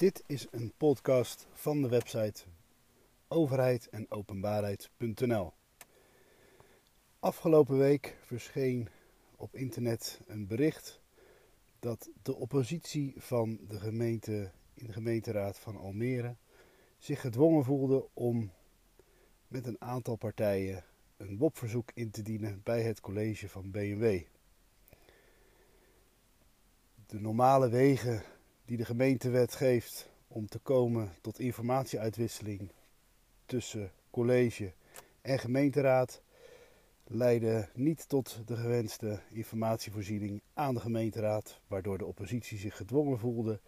Dit is een podcast van de website overheid en openbaarheid.nl. Afgelopen week verscheen op internet een bericht dat de oppositie van de gemeente in de gemeenteraad van Almere zich gedwongen voelde om met een aantal partijen een WOP-verzoek in te dienen bij het college van BMW. De normale wegen die de gemeentewet geeft om te komen tot informatieuitwisseling tussen college en gemeenteraad leiden niet tot de gewenste informatievoorziening aan de gemeenteraad, waardoor de oppositie zich gedwongen voelde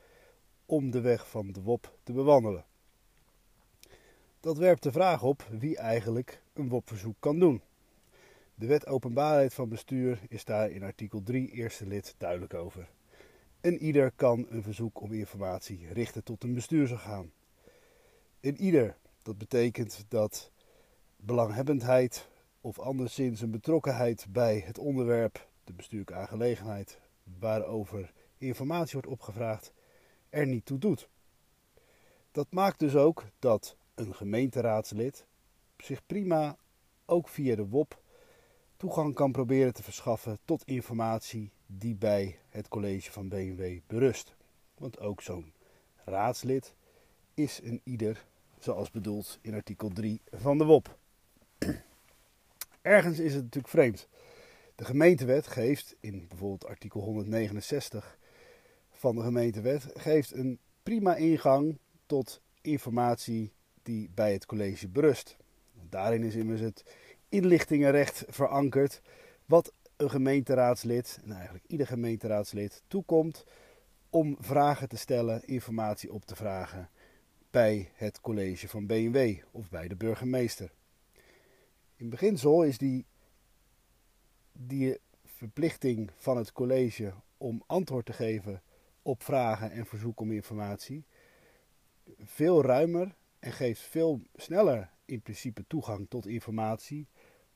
om de weg van de WOP te bewandelen. Dat werpt de vraag op wie eigenlijk een WOP-verzoek kan doen. De wet openbaarheid van bestuur is daar in artikel 3 eerste lid duidelijk over. En ieder kan een verzoek om informatie richten tot een bestuursorgaan. En ieder, dat betekent dat belanghebbendheid of anderszins een betrokkenheid bij het onderwerp, de bestuurlijke aangelegenheid, waarover informatie wordt opgevraagd, er niet toe doet. Dat maakt dus ook dat een gemeenteraadslid zich prima, ook via de WOP, toegang kan proberen te verschaffen tot informatie die bij het college van BMW berust. Want ook zo'n raadslid is een ieder, zoals bedoeld in artikel 3 van de WOP. Ergens is het natuurlijk vreemd. De gemeentewet geeft in bijvoorbeeld artikel 169 van de gemeentewet geeft een prima ingang tot informatie die bij het college berust. Daarin is immers het inlichtingenrecht verankerd, wat een gemeenteraadslid, en eigenlijk ieder gemeenteraadslid, toekomt om vragen te stellen, informatie op te vragen bij het college van BMW of bij de burgemeester. In beginsel is die, die verplichting van het college om antwoord te geven op vragen en verzoeken om informatie veel ruimer en geeft veel sneller in principe toegang tot informatie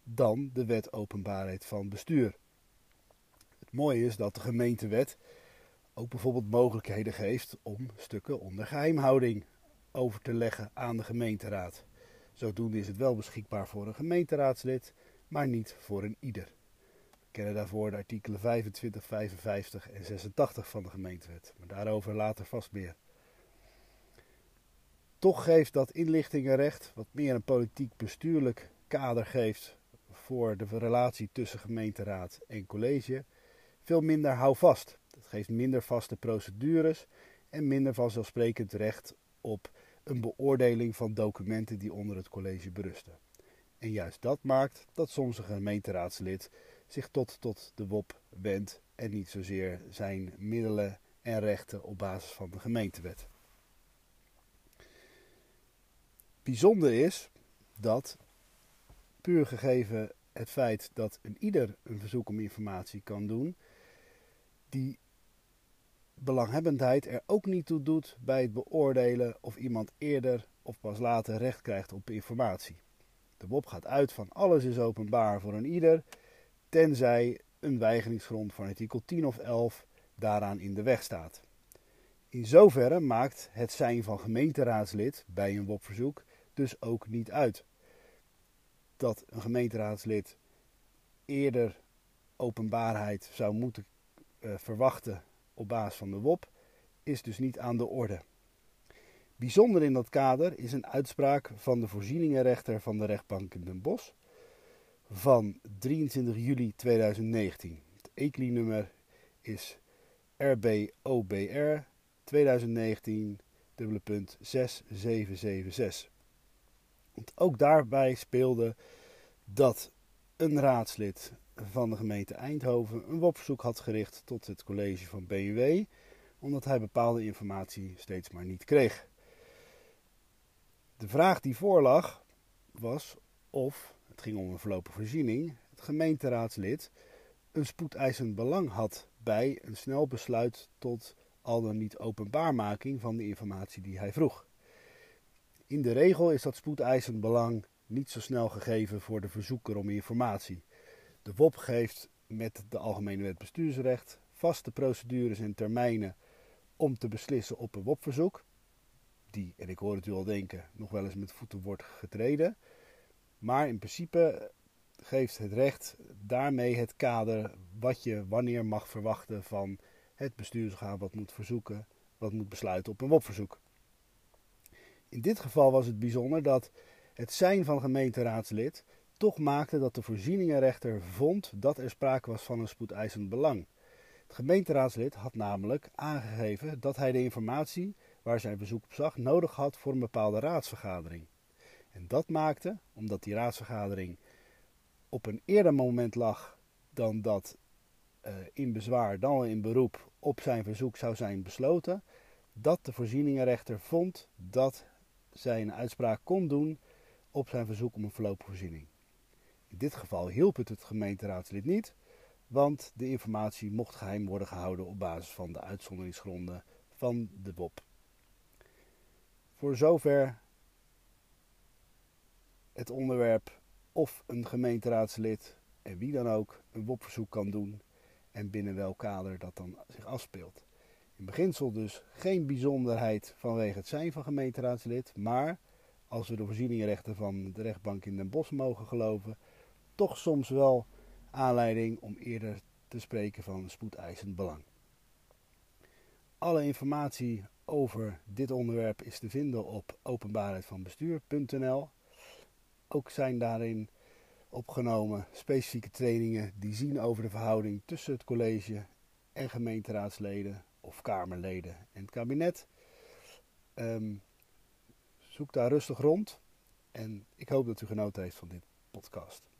dan de wet openbaarheid van bestuur. Het mooie is dat de gemeentewet ook bijvoorbeeld mogelijkheden geeft om stukken onder geheimhouding over te leggen aan de gemeenteraad. Zodoende is het wel beschikbaar voor een gemeenteraadslid, maar niet voor een ieder. We kennen daarvoor de artikelen 25, 55 en 86 van de gemeentewet, maar daarover later vast meer. Toch geeft dat inlichtingenrecht, wat meer een politiek-bestuurlijk kader geeft voor de relatie tussen gemeenteraad en college, veel minder houvast. Het geeft minder vaste procedures en minder vanzelfsprekend recht op een beoordeling van documenten die onder het college berusten. En juist dat maakt dat soms een gemeenteraadslid zich tot, tot de WOP wendt en niet zozeer zijn middelen en rechten op basis van de gemeentewet. Bijzonder is dat, puur gegeven het feit dat een ieder een verzoek om informatie kan doen, die belanghebbendheid er ook niet toe doet bij het beoordelen of iemand eerder of pas later recht krijgt op informatie. De WOP gaat uit van alles is openbaar voor een ieder, tenzij een weigeringsgrond van artikel 10 of 11 daaraan in de weg staat. In zoverre maakt het zijn van gemeenteraadslid bij een WOP-verzoek dus ook niet uit. Dat een gemeenteraadslid eerder openbaarheid zou moeten uh, verwachten op basis van de WOP, is dus niet aan de orde. Bijzonder in dat kader is een uitspraak van de voorzieningenrechter van de rechtbank in Den Bosch van 23 juli 2019. Het ECLI-nummer is RBOBR 2019 6776. Want ook daarbij speelde dat een raadslid van de gemeente Eindhoven een WOP-verzoek had gericht tot het college van BMW, omdat hij bepaalde informatie steeds maar niet kreeg. De vraag die voorlag was of, het ging om een verlopen voorziening, het gemeenteraadslid een spoedeisend belang had bij een snel besluit tot al dan niet openbaarmaking van de informatie die hij vroeg. In de regel is dat spoedeisend belang niet zo snel gegeven voor de verzoeker om informatie. De WOP geeft met de Algemene Wet Bestuursrecht vaste procedures en termijnen om te beslissen op een WOP-verzoek. die, en ik hoor het u al denken, nog wel eens met voeten wordt getreden. Maar in principe geeft het recht daarmee het kader wat je wanneer mag verwachten van het bestuursorgaan wat moet verzoeken, wat moet besluiten op een WOP-verzoek. In dit geval was het bijzonder dat het zijn van gemeenteraadslid toch maakte dat de voorzieningenrechter vond dat er sprake was van een spoedeisend belang. Het gemeenteraadslid had namelijk aangegeven dat hij de informatie waar zijn bezoek op zag nodig had voor een bepaalde raadsvergadering. En dat maakte, omdat die raadsvergadering op een eerder moment lag dan dat uh, in bezwaar dan in beroep op zijn verzoek zou zijn besloten, dat de voorzieningenrechter vond dat zij een uitspraak kon doen op zijn verzoek om een voorlopige In dit geval hielp het het gemeenteraadslid niet, want de informatie mocht geheim worden gehouden op basis van de uitzonderingsgronden van de WOP. Voor zover het onderwerp of een gemeenteraadslid en wie dan ook een WOP-verzoek kan doen en binnen welk kader dat dan zich afspeelt. In beginsel dus geen bijzonderheid vanwege het zijn van gemeenteraadslid, maar als we de voorzieningenrechten van de rechtbank in Den Bosch mogen geloven, toch soms wel aanleiding om eerder te spreken van spoedeisend belang. Alle informatie over dit onderwerp is te vinden op openbaarheidvanbestuur.nl. Ook zijn daarin opgenomen specifieke trainingen die zien over de verhouding tussen het college en gemeenteraadsleden of kamerleden en het kabinet. Um, zoek daar rustig rond en ik hoop dat u genoten heeft van dit podcast.